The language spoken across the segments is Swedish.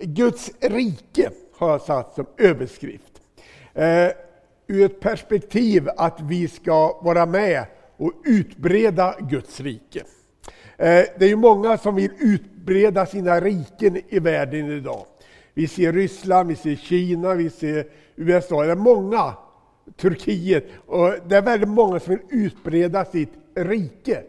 Guds rike har jag satt som överskrift. Eh, ur ett perspektiv att vi ska vara med och utbreda Guds rike. Eh, det är ju många som vill utbreda sina riken i världen idag. Vi ser Ryssland, vi ser Kina, vi ser USA. Det är många, Turkiet, och det är väldigt många som vill utbreda sitt rike.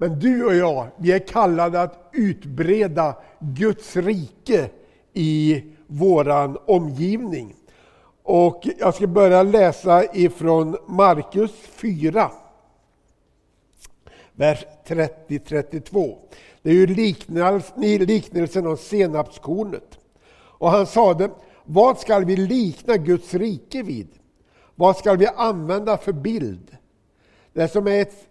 Men du och jag, vi är kallade att utbreda Guds rike i våran omgivning. Och jag ska börja läsa ifrån Markus 4, vers 30-32. Det är ju liknelsen om senapskornet. Och han sade, vad skall vi likna Guds rike vid? Vad skall vi använda för bild? Det som är ett,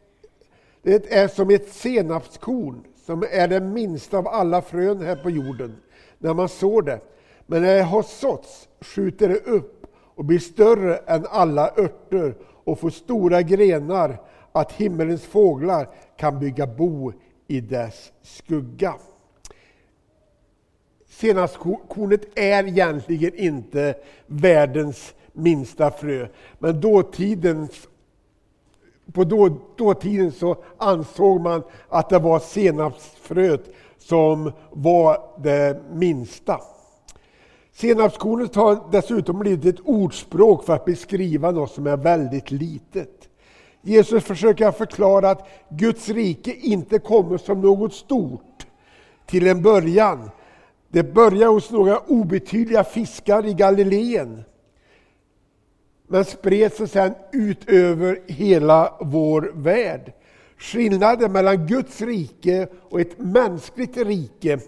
det är som ett senapskorn som är det minsta av alla frön här på jorden när man sår det. Men när det har såtts skjuter det upp och blir större än alla örter och får stora grenar att himmelens fåglar kan bygga bo i dess skugga. Senapskornet är egentligen inte världens minsta frö, men dåtidens, på då, dåtiden så ansåg man att det var senapsfröet som var det minsta. Senapskornet har dessutom blivit ett ordspråk för att beskriva något som är väldigt litet. Jesus försöker förklara att Guds rike inte kommer som något stort till en början. Det börjar hos några obetydliga fiskar i Galileen men spred sig sedan ut över hela vår värld. Skillnaden mellan Guds rike och ett mänskligt rike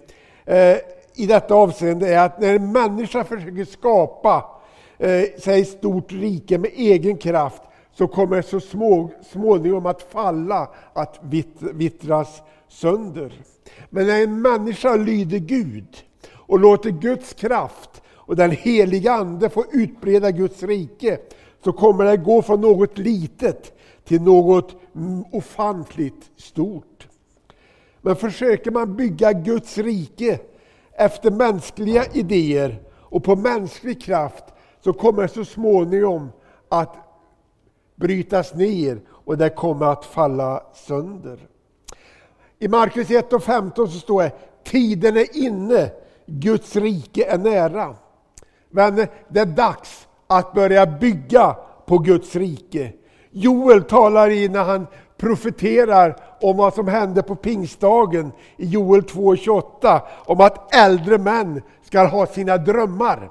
eh, i detta avseende är att när en människa försöker skapa eh, sig ett stort rike med egen kraft så kommer det så små, småningom att falla, att vitt, vittras sönder. Men när en människa lyder Gud och låter Guds kraft och den heliga Ande får utbreda Guds rike så kommer det gå från något litet till något ofantligt stort. Men försöker man bygga Guds rike efter mänskliga idéer och på mänsklig kraft så kommer det så småningom att brytas ner och det kommer att falla sönder. I Markus 1 och 15 så står det Tiden är inne, Guds rike är nära. Men det är dags att börja bygga på Guds rike. Joel talar i när han profeterar om vad som hände på pingstdagen i Joel 2.28 om att äldre män ska ha sina drömmar.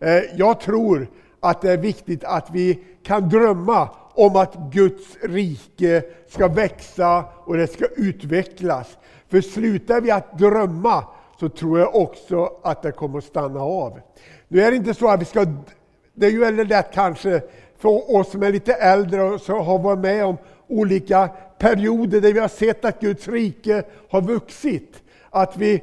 Eh, jag tror att det är viktigt att vi kan drömma om att Guds rike ska växa och det ska utvecklas. För slutar vi att drömma så tror jag också att det kommer att stanna av. Nu är det inte så att vi ska, det är ju väldigt lätt kanske för oss som är lite äldre och så har varit med om olika perioder där vi har sett att Guds rike har vuxit. Att vi eh,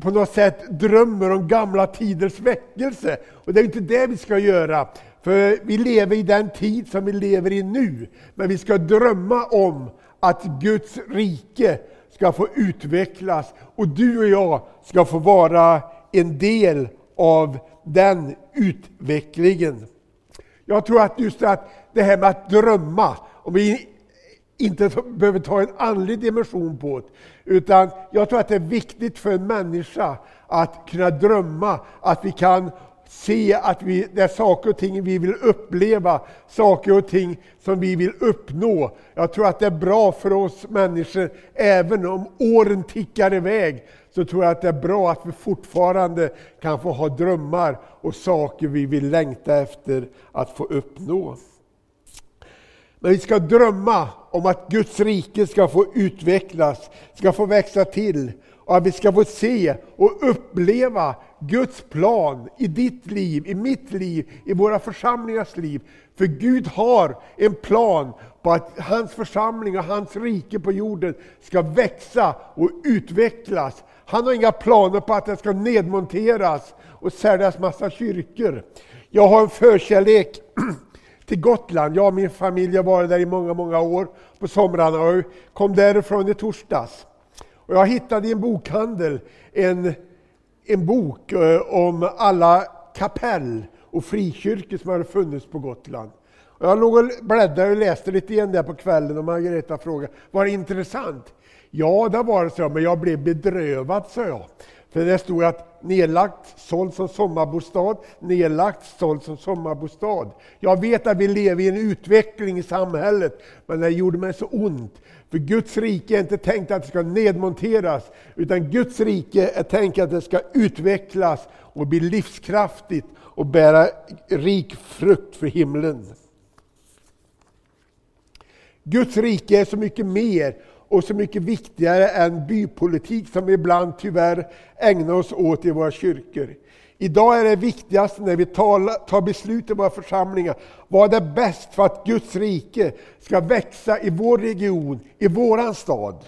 på något sätt drömmer om gamla tiders väckelse. Och det är inte det vi ska göra. För vi lever i den tid som vi lever i nu. Men vi ska drömma om att Guds rike ska få utvecklas och du och jag ska få vara en del av den utvecklingen. Jag tror att just att det här med att drömma, om vi inte behöver ta en andlig dimension på det, utan jag tror att det är viktigt för en människa att kunna drömma, att vi kan se att vi, det är saker och ting vi vill uppleva, saker och ting som vi vill uppnå. Jag tror att det är bra för oss människor, även om åren tickar iväg, så tror jag att det är bra att vi fortfarande kan få ha drömmar och saker vi vill längta efter att få uppnå. Men vi ska drömma om att Guds rike ska få utvecklas, ska få växa till och att vi ska få se och uppleva Guds plan i ditt liv, i mitt liv, i våra församlingars liv. För Gud har en plan på att hans församling och hans rike på jorden ska växa och utvecklas. Han har inga planer på att det ska nedmonteras och säljas massa kyrkor. Jag har en förkärlek till Gotland. Jag och min familj har varit där i många, många år på somrarna och kom därifrån i torsdags. Och jag hittade i en bokhandel en, en bok eh, om alla kapell och frikyrkor som hade funnits på Gotland. Jag låg och bläddrade och läste lite igen där på kvällen och Margareta frågade, var det intressant? Ja, det var det, så, men jag blev bedrövad, sa jag. För det stod att nedlagt, såld som sommarbostad, nedlagt, såld som sommarbostad. Jag vet att vi lever i en utveckling i samhället, men det gjorde mig så ont. För Guds rike är inte tänkt att det ska nedmonteras, utan Guds rike är tänkt att det ska utvecklas och bli livskraftigt och bära rik frukt för himlen. Guds rike är så mycket mer och så mycket viktigare än bypolitik som vi ibland tyvärr ägnar oss åt i våra kyrkor. Idag är det viktigaste när vi tar beslut i våra församlingar, vad är bäst för att Guds rike ska växa i vår region, i våran stad?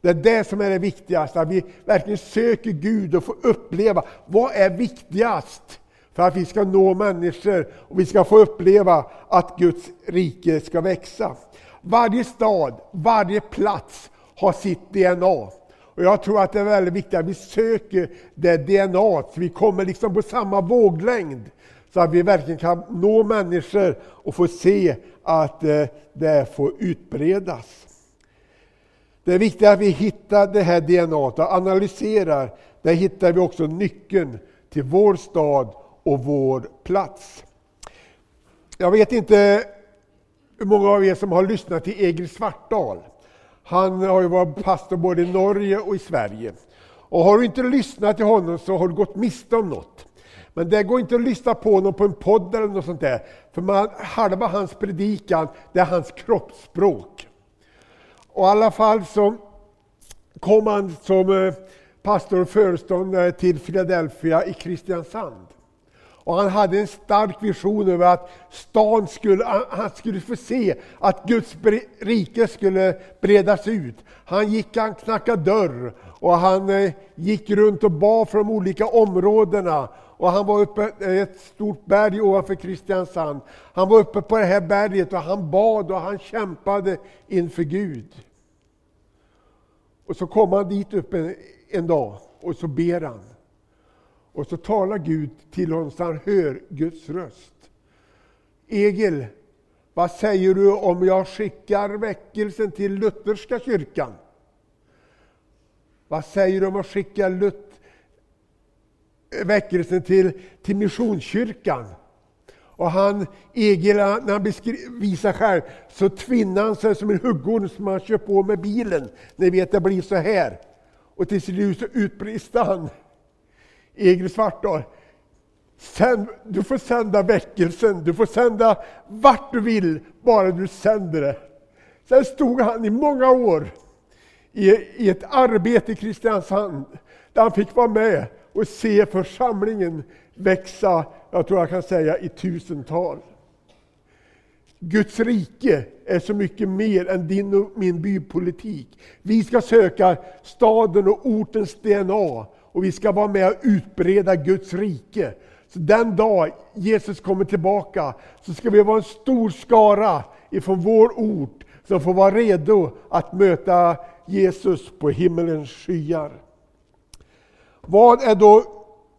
Det är det som är det viktigaste, att vi verkligen söker Gud och får uppleva vad är viktigast för att vi ska nå människor och vi ska få uppleva att Guds rike ska växa. Varje stad, varje plats har sitt DNA. Och Jag tror att det är väldigt viktigt att vi söker det DNA, så vi kommer liksom på samma våglängd. Så att vi verkligen kan nå människor och få se att eh, det får utbredas. Det är viktigt att vi hittar det här DNA och analyserar. Där hittar vi också nyckeln till vår stad och vår plats. Jag vet inte många av er som har lyssnat till Egil Svartdal. Han har ju varit pastor både i Norge och i Sverige. Och har du inte lyssnat till honom så har du gått miste om något. Men det går inte att lyssna på honom på en podd eller något sånt där. För man, halva hans predikan, det är hans kroppsspråk. Och i alla fall så kom han som eh, pastor och föreståndare till Philadelphia i Kristiansand. Och han hade en stark vision över att stan skulle, han skulle få se att Guds rike skulle bredas ut. Han gick, han knackade dörr och han eh, gick runt och bad för de olika områdena. Och han var uppe på ett stort berg ovanför Kristiansand. Han var uppe på det här berget och han bad och han kämpade inför Gud. Och så kom han dit upp en, en dag och så ber han. Och så talar Gud till honom så han hör Guds röst. Egil, vad säger du om jag skickar väckelsen till lutherska kyrkan? Vad säger du om att skicka Lut väckelsen till, till Missionskyrkan? Och han, Egil, när han visar själv, så tvinnar han sig som en huggorm som man kör på med bilen. Ni vet, det blir så här. Och till slut så utbrister han. Egil Svartdal. Sänd, du får sända väckelsen, du får sända vart du vill, bara du sänder det. Sen stod han i många år i, i ett arbete i Kristiansand, där han fick vara med och se församlingen växa, jag tror jag kan säga i tusental. Guds rike är så mycket mer än din och min bypolitik. Vi ska söka staden och ortens DNA och vi ska vara med och utbreda Guds rike. Så den dag Jesus kommer tillbaka så ska vi vara en stor skara ifrån vår ort som får vara redo att möta Jesus på himmelens skyar. Vad är då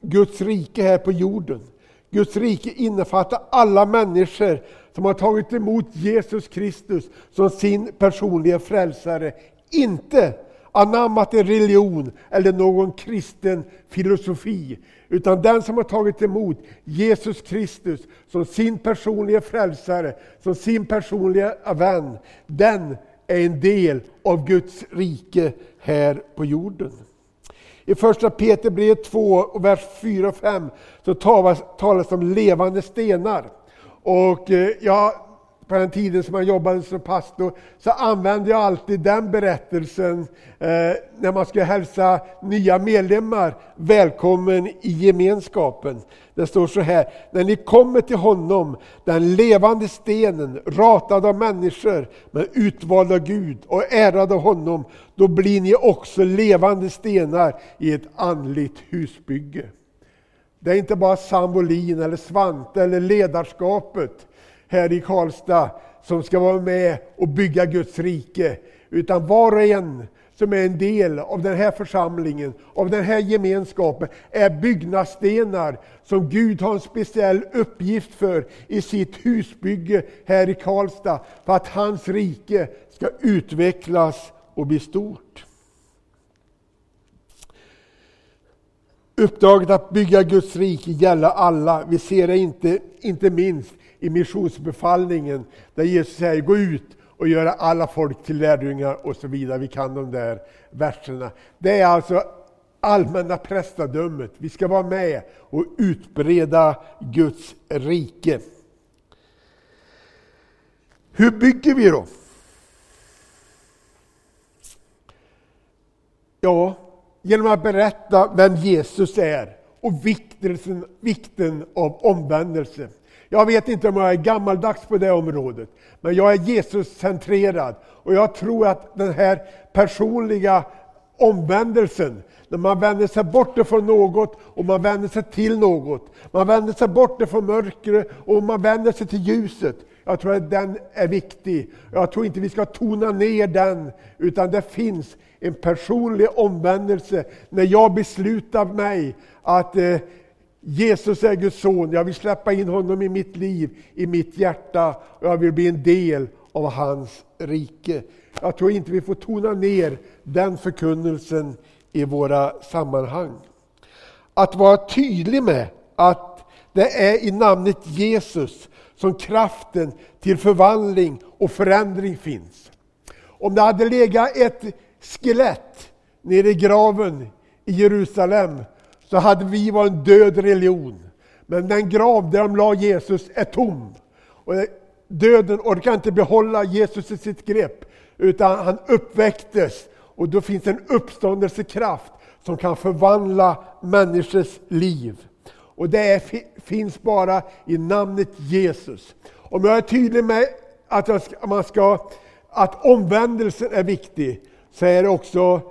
Guds rike här på jorden? Guds rike innefattar alla människor som har tagit emot Jesus Kristus som sin personliga frälsare. Inte anammat en religion eller någon kristen filosofi. Utan den som har tagit emot Jesus Kristus som sin personliga frälsare, som sin personliga vän, den är en del av Guds rike här på jorden. I första Peterbrevet 2, vers 4 och 5 så talas det om levande stenar. Och eh, jag på den tiden som jag jobbade som pastor, så använde jag alltid den berättelsen eh, när man skulle hälsa nya medlemmar välkommen i gemenskapen. Det står så här, när ni kommer till honom, den levande stenen, ratad av människor, men utvald av Gud och ärad av honom, då blir ni också levande stenar i ett andligt husbygge. Det är inte bara sambolin eller Svante eller ledarskapet, här i Karlstad som ska vara med och bygga Guds rike. Utan var och en som är en del av den här församlingen, av den här gemenskapen, är byggnadsstenar som Gud har en speciell uppgift för i sitt husbygge här i Karlstad, för att hans rike ska utvecklas och bli stort. Uppdraget att bygga Guds rike gäller alla. Vi ser det inte, inte minst i missionsbefallningen där Jesus säger gå ut och göra alla folk till lärjungar och så vidare. Vi kan de där verserna. Det är alltså allmänna prästadömet. Vi ska vara med och utbreda Guds rike. Hur bygger vi då? Ja, genom att berätta vem Jesus är och vikten, vikten av omvändelse. Jag vet inte om jag är gammaldags på det området, men jag är Jesuscentrerad. Och jag tror att den här personliga omvändelsen, när man vänder sig bort ifrån något och man vänder sig till något. Man vänder sig bort ifrån mörkret och man vänder sig till ljuset. Jag tror att den är viktig. Jag tror inte vi ska tona ner den, utan det finns en personlig omvändelse. När jag beslutar mig att eh, Jesus är Guds son, jag vill släppa in honom i mitt liv, i mitt hjärta, och jag vill bli en del av hans rike. Jag tror inte vi får tona ner den förkunnelsen i våra sammanhang. Att vara tydlig med att det är i namnet Jesus som kraften till förvandling och förändring finns. Om det hade legat ett skelett nere i graven i Jerusalem så hade vi varit en död religion. Men den grav där de la Jesus är tom. Och döden orkar inte behålla Jesus i sitt grepp, utan han uppväcktes. Och då finns en uppståndelsekraft som kan förvandla människors liv. Och det är, finns bara i namnet Jesus. Om jag är tydlig med att, ska, man ska, att omvändelsen är viktig, så är det också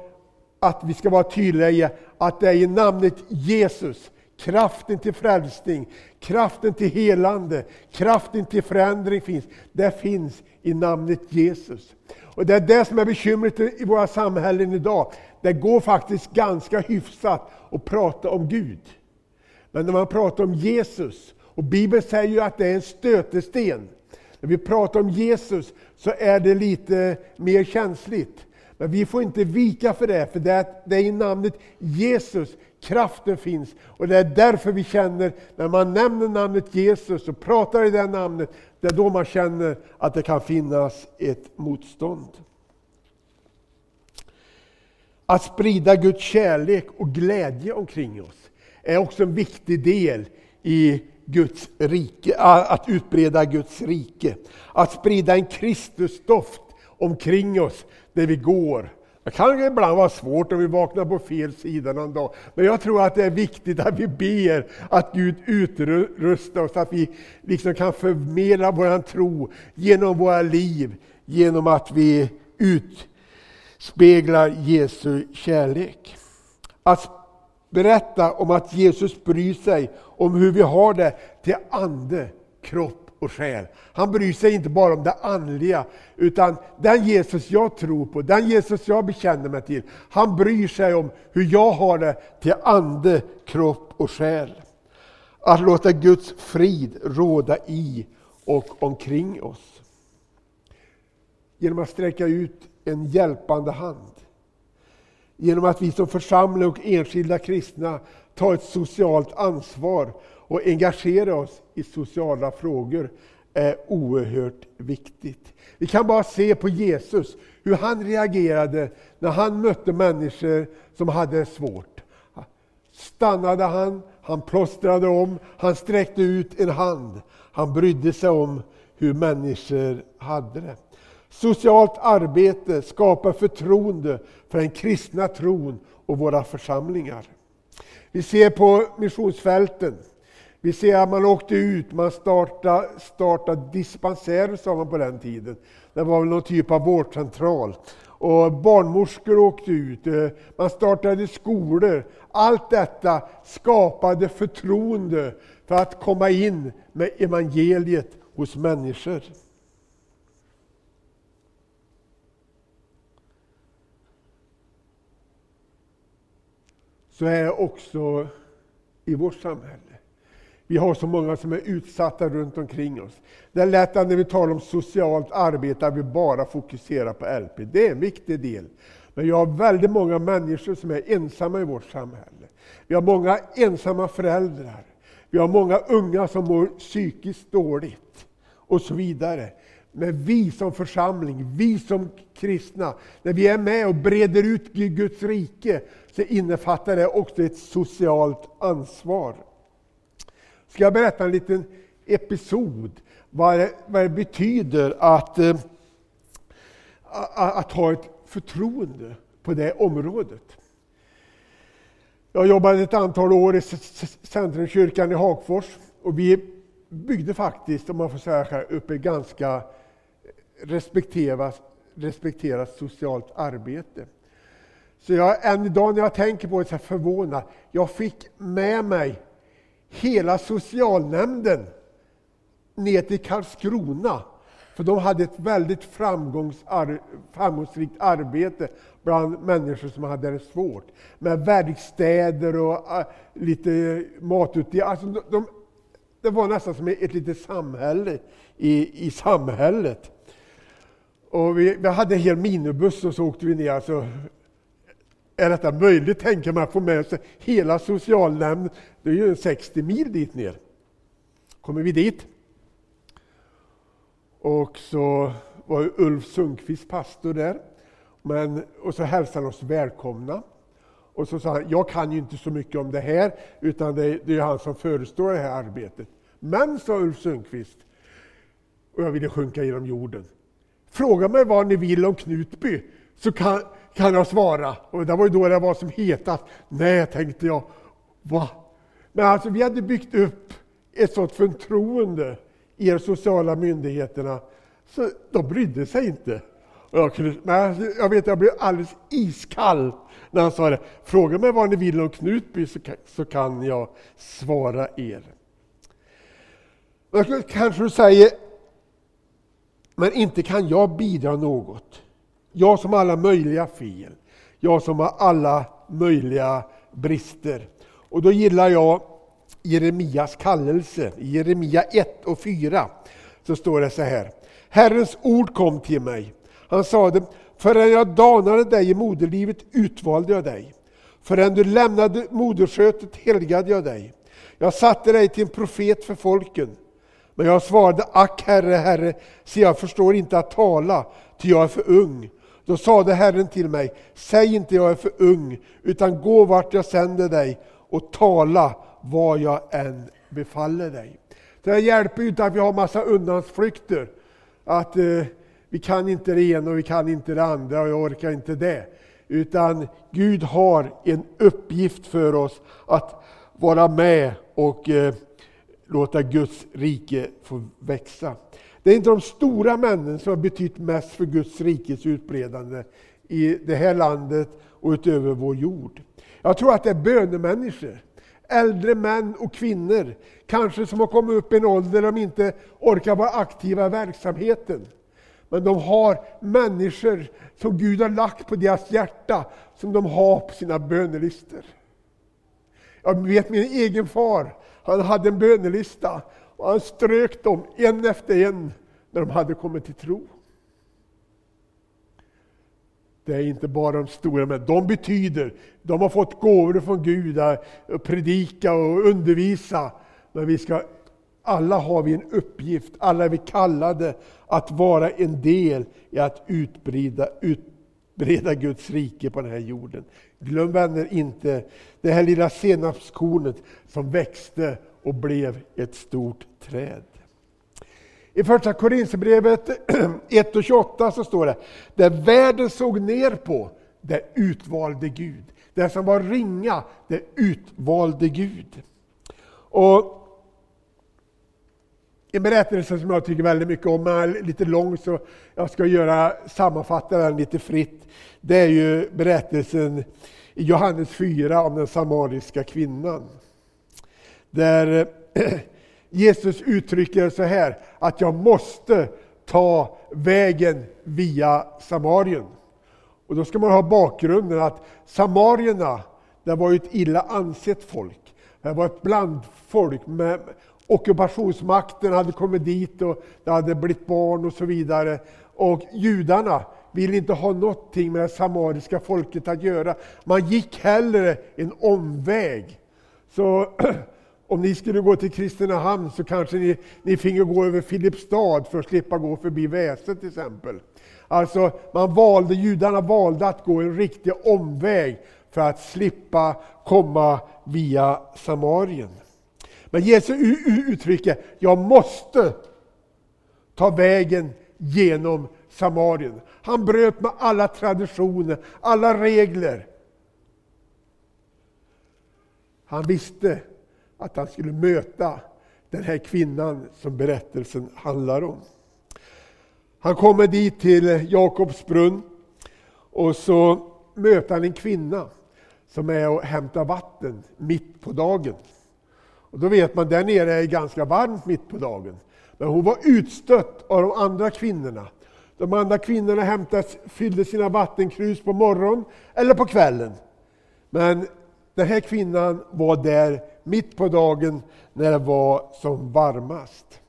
att vi ska vara tydliga i att det är i namnet Jesus, kraften till frälsning, kraften till helande, kraften till förändring finns. Det finns i namnet Jesus. Och Det är det som är bekymret i våra samhällen idag. Det går faktiskt ganska hyfsat att prata om Gud. Men när man pratar om Jesus, och Bibeln säger ju att det är en stötesten. När vi pratar om Jesus så är det lite mer känsligt. Men vi får inte vika för det, för det är, det är i namnet Jesus kraften finns. Och det är därför vi känner, när man nämner namnet Jesus och pratar i det namnet, det är då man känner att det kan finnas ett motstånd. Att sprida Guds kärlek och glädje omkring oss är också en viktig del i Guds rike, att utbreda Guds rike. Att sprida en Kristusdoft omkring oss där vi går. Det kan ibland vara svårt om vi vaknar på fel sida någon dag. Men jag tror att det är viktigt att vi ber att Gud utrustar oss, att vi liksom kan förmedla vår tro genom våra liv, genom att vi utspeglar Jesu kärlek. Att berätta om att Jesus bryr sig om hur vi har det till ande, kropp och själ. Han bryr sig inte bara om det andliga, utan den Jesus jag tror på, den Jesus jag bekänner mig till, han bryr sig om hur jag har det till ande, kropp och själ. Att låta Guds frid råda i och omkring oss. Genom att sträcka ut en hjälpande hand. Genom att vi som församling och enskilda kristna tar ett socialt ansvar och engagera oss i sociala frågor är oerhört viktigt. Vi kan bara se på Jesus, hur han reagerade när han mötte människor som hade det svårt. Stannade han, han plåstrade om, han sträckte ut en hand. Han brydde sig om hur människor hade det. Socialt arbete skapar förtroende för den kristna tron och våra församlingar. Vi ser på missionsfälten vi ser att man åkte ut, man startade, startade dispensärer sa man på den tiden. Det var väl någon typ av vårdcentral. Och barnmorskor åkte ut, eh, man startade skolor. Allt detta skapade förtroende för att komma in med evangeliet hos människor. så är det också i vårt samhälle. Vi har så många som är utsatta runt omkring oss. Det är lätt att när vi talar om socialt arbete att vi bara fokuserar på LP. Det är en viktig del. Men vi har väldigt många människor som är ensamma i vårt samhälle. Vi har många ensamma föräldrar. Vi har många unga som mår psykiskt dåligt och så vidare. Men vi som församling, vi som kristna, när vi är med och breder ut Guds rike, så innefattar det också ett socialt ansvar. Ska jag berätta en liten episod, vad det, vad det betyder att, eh, att, att ha ett förtroende på det området. Jag jobbade ett antal år i Centrumkyrkan i Hagfors och vi byggde faktiskt, om man får säga så här, upp ett ganska respekterat, respekterat socialt arbete. Så jag, än idag när jag tänker på det så är jag förvånad. Jag fick med mig hela socialnämnden ner till Karlskrona. För de hade ett väldigt framgångsrikt arbete bland människor som hade det svårt. Med verkstäder och ah, lite matutdelning. Alltså de, de, det var nästan som ett litet samhälle i, i samhället. Och vi, vi hade en hel minibuss och så åkte vi ner. Alltså, är detta möjligt, tänker man, att få med sig hela socialnämnden? Det är ju 60 mil dit ner. Kommer vi dit. Och så var Ulf Sundqvist pastor där. Men, och så hälsade han oss välkomna. Och så sa han, jag kan ju inte så mycket om det här, utan det, det är han som förestår det här arbetet. Men, sa Ulf Sundqvist, och jag ville sjunka genom jorden. Fråga mig vad ni vill om Knutby, så kan, kan jag svara. Och det var ju då det var som hetast. Nej, tänkte jag. Va? Men alltså, vi hade byggt upp ett sådant förtroende i de sociala myndigheterna, så de brydde sig inte. Jag, kunde, men alltså, jag vet, jag blev alldeles iskall när han sa det. Fråga mig vad ni vill om Knutby så kan, så kan jag svara er. Kanske du säger, men inte kan jag bidra något. Jag som har alla möjliga fel. Jag som har alla möjliga brister. Och då gillar jag Jeremias kallelse. I Jeremia 1 och 4 så står det så här. Herrens ord kom till mig. Han sade, förrän jag danade dig i moderlivet utvalde jag dig. Förrän du lämnade moderskötet helgade jag dig. Jag satte dig till en profet för folken. Men jag svarade, ack Herre, Herre, se jag förstår inte att tala, ty jag är för ung. Då sade Herren till mig, säg inte jag är för ung, utan gå vart jag sänder dig och tala vad jag än befaller dig. Det hjälper ju inte att vi har massa undansflykter. Att eh, vi kan inte det ena och vi kan inte det andra och jag orkar inte det. Utan Gud har en uppgift för oss att vara med och eh, låta Guds rike få växa. Det är inte de stora männen som har betytt mest för Guds rikes utbredande i det här landet och utöver vår jord. Jag tror att det är bönemänniskor, äldre män och kvinnor, kanske som har kommit upp i en ålder där de inte orkar vara aktiva i verksamheten. Men de har människor som Gud har lagt på deras hjärta, som de har på sina bönelistor. Jag vet min egen far, han hade en bönelista och han strök dem en efter en när de hade kommit till tro. Det är inte bara de stora, men de betyder, de har fått gåvor från Gud att predika och undervisa. Men vi ska, alla har vi en uppgift, alla är vi kallade att vara en del i att utbreda, utbreda Guds rike på den här jorden. Glöm vänner inte det här lilla senapskornet som växte och blev ett stort träd. I första Korinthierbrevet 1 och 28 så står det, där världen såg ner på, det utvalde Gud. Det som var ringa, det utvalde Gud. Och en berättelse som jag tycker väldigt mycket om, är lite lång så jag ska göra, sammanfatta den lite fritt. Det är ju berättelsen i Johannes 4 om den samariska kvinnan. Där eh, Jesus uttrycker så här, att jag måste ta vägen via Samarien. Och då ska man ha bakgrunden att samarierna, det var ett illa ansett folk. Det var ett blandfolk. Med, ockupationsmakten hade kommit dit och det hade blivit barn och så vidare. Och judarna ville inte ha någonting med det samariska folket att göra. Man gick hellre en omväg. Så om ni skulle gå till Kristinehamn så kanske ni, ni finge gå över Filipstad för att slippa gå förbi Väse till exempel. Alltså, man valde, judarna valde att gå en riktig omväg för att slippa komma via Samarien. Men Jesu uttrycker, jag måste ta vägen genom Samarien. Han bröt med alla traditioner, alla regler. Han visste att han skulle möta den här kvinnan som berättelsen handlar om. Han kommer dit till Jakobs brunn och så möter han en kvinna som är och hämtar vatten mitt på dagen. Och då vet man, där nere är ganska varmt mitt på dagen. Men hon var utstött av de andra kvinnorna. De andra kvinnorna hämtade, fyllde sina vattenkrus på morgonen eller på kvällen. Men den här kvinnan var där mitt på dagen när det var som varmast.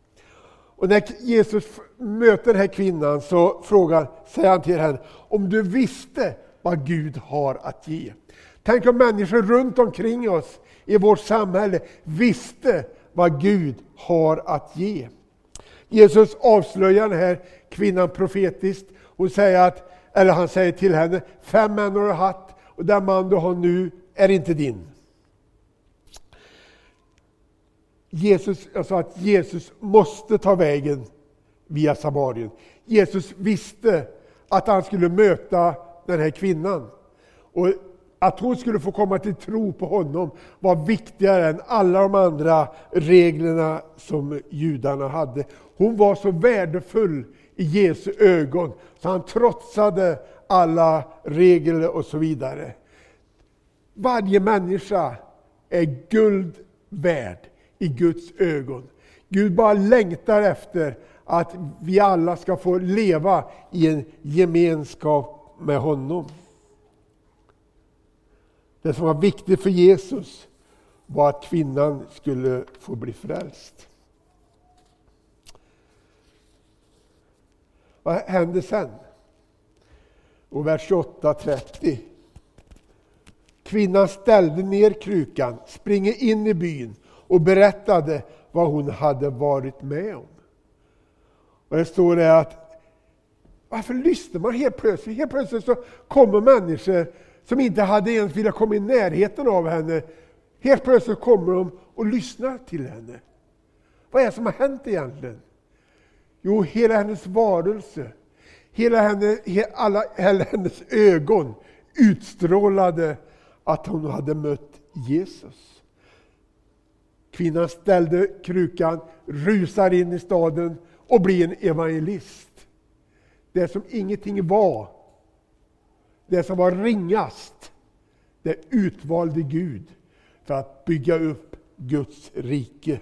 Och när Jesus möter den här kvinnan så frågar, säger han till henne, om du visste vad Gud har att ge. Tänk om människor runt omkring oss i vårt samhälle visste vad Gud har att ge. Jesus avslöjar den här kvinnan profetiskt. Hon säger att, eller han säger till henne, fem män har du haft och den man du har nu är inte din. Jesus, jag sa att Jesus måste ta vägen via Samarien. Jesus visste att han skulle möta den här kvinnan. Och att hon skulle få komma till tro på honom var viktigare än alla de andra reglerna som judarna hade. Hon var så värdefull i Jesu ögon så han trotsade alla regler och så vidare. Varje människa är guld värd i Guds ögon. Gud bara längtar efter att vi alla ska få leva i en gemenskap med honom. Det som var viktigt för Jesus var att kvinnan skulle få bli frälst. Vad hände sen? Och vers 28-30. Kvinnan ställde ner krukan, springer in i byn och berättade vad hon hade varit med om. Och det står det att varför lyssnar man helt plötsligt? Helt plötsligt så kommer människor som inte hade ens velat komma i närheten av henne. Helt plötsligt kommer de och lyssnar till henne. Vad är det som har hänt egentligen? Jo, hela hennes varelse, hela, henne, alla, hela hennes ögon utstrålade att hon hade mött Jesus. Kvinnan ställde krukan, rusar in i staden och blir en evangelist. Det som ingenting var, det som var ringast, det utvalde Gud för att bygga upp Guds rike.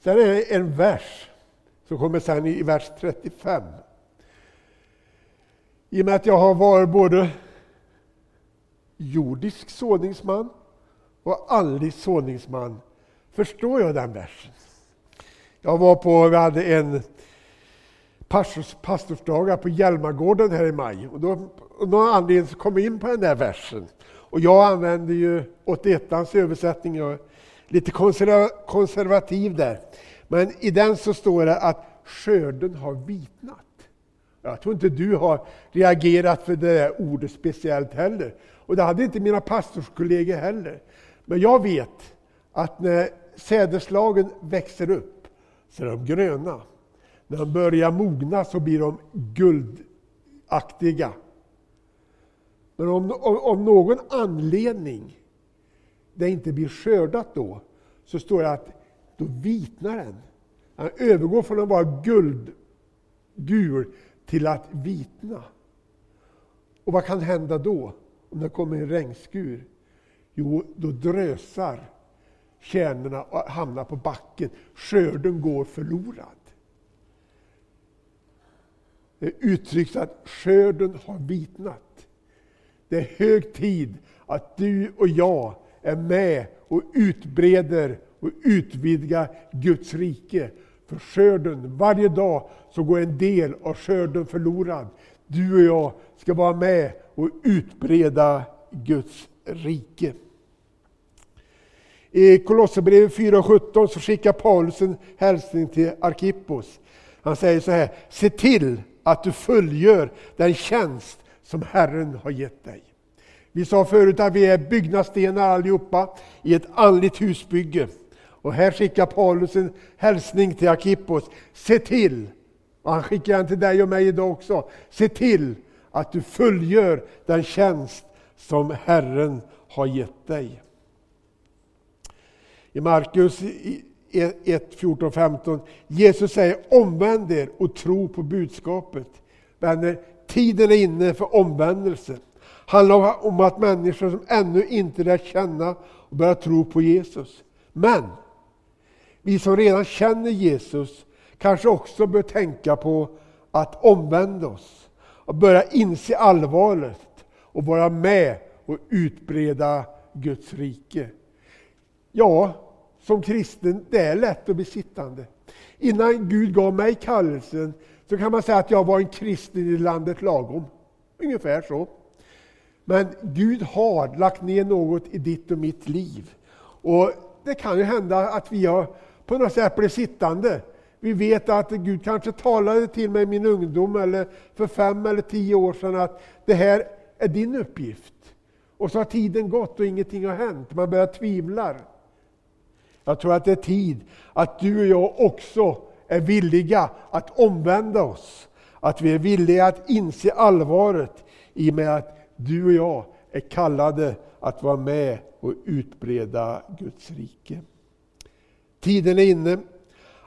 Sen är det en vers som kommer sen i vers 35. I och med att jag har varit både jordisk såningsman och andlig såningsman förstår jag den versen. Jag var på, vi hade en pastors, pastorsdagar på Hjälmagården här i maj. Och då, av någon anledning så kom jag in på den där versen. Och jag använder ju 81ans översättning, jag är lite konservativ där. Men i den så står det att skörden har vitnat. Jag tror inte du har reagerat för det där ordet speciellt heller. Och det hade inte mina pastorskollegor heller. Men jag vet att när sädeslagen växer upp så är de gröna. När de börjar mogna så blir de guldaktiga. Men om, om någon anledning det inte blir skördat då, så står det att då vitnar den. Den övergår från att vara guldgul till att vitna. Och vad kan hända då, om det kommer en regnskur? Jo, då drösar kärnorna och hamnar på backen. Skörden går förlorad. Det uttrycks att skörden har vitnat. Det är hög tid att du och jag är med och utbreder och utvidgar Guds rike. För skörden, varje dag så går en del av skörden förlorad. Du och jag ska vara med och utbreda Guds rike. I Kolosserbrevet 4.17 så skickar Paulus en hälsning till Arkippos. Han säger så här, se till att du fullgör den tjänst som Herren har gett dig. Vi sa förut att vi är byggnadsstenar allihopa i ett andligt husbygge. Och här skickar Paulus en hälsning till Akippos. Se till, och han skickar den till dig och mig idag också. Se till att du fullgör den tjänst som Herren har gett dig. I Markus 1, 14, 15. Jesus säger omvänd er och tro på budskapet. Vänner, tiden är inne för omvändelse. Det handlar om att människor som ännu inte lärt känna och börjar tro på Jesus. Men vi som redan känner Jesus kanske också bör tänka på att omvända oss och börja inse allvaret och vara med och utbreda Guds rike. Ja, som kristen, det är lätt att bli sittande. Innan Gud gav mig kallelsen så kan man säga att jag var en kristen i landet lagom. Ungefär så. Men Gud har lagt ner något i ditt och mitt liv. Och Det kan ju hända att vi har på något sätt blev sittande. Vi vet att Gud kanske talade till mig i min ungdom eller för fem eller tio år sedan att det här är din uppgift. Och så har tiden gått och ingenting har hänt. Man börjar tvivla. Jag tror att det är tid att du och jag också är villiga att omvända oss. Att vi är villiga att inse allvaret i och med att du och jag är kallade att vara med och utbreda Guds rike. Tiden är inne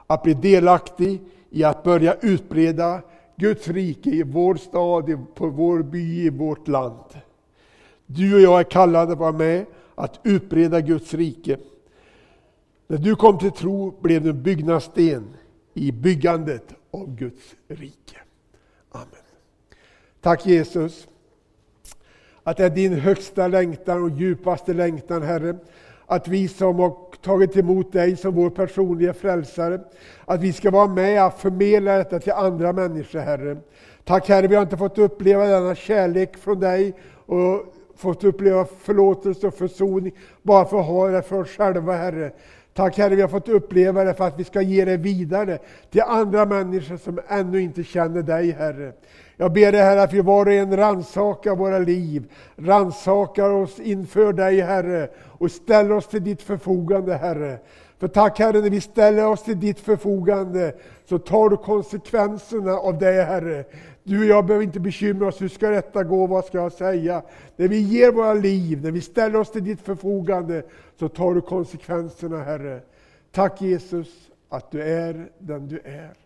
att bli delaktig i att börja utbreda Guds rike i vår stad, på vår by, i vårt land. Du och jag är kallade att vara med att utbreda Guds rike. När du kom till tro blev du en byggnadssten i byggandet av Guds rike. Amen. Tack Jesus, att det är din högsta längtan och djupaste längtan Herre, att vi som har tagit emot dig som vår personliga frälsare, att vi ska vara med och förmedla detta till andra människor Herre. Tack Herre, vi har inte fått uppleva denna kärlek från dig och fått uppleva förlåtelse och försoning bara för att ha det för oss själva Herre. Tack Herre, vi har fått uppleva det för att vi ska ge det vidare till andra människor som ännu inte känner dig Herre. Jag ber dig Herre att vi var och en rannsakar våra liv, rannsakar oss inför dig Herre och ställer oss till ditt förfogande Herre. För tack Herre, när vi ställer oss till ditt förfogande så tar du konsekvenserna av det Herre. Du och jag behöver inte bekymra oss, hur ska detta gå, vad ska jag säga? När vi ger våra liv, när vi ställer oss till ditt förfogande, så tar du konsekvenserna Herre. Tack Jesus att du är den du är.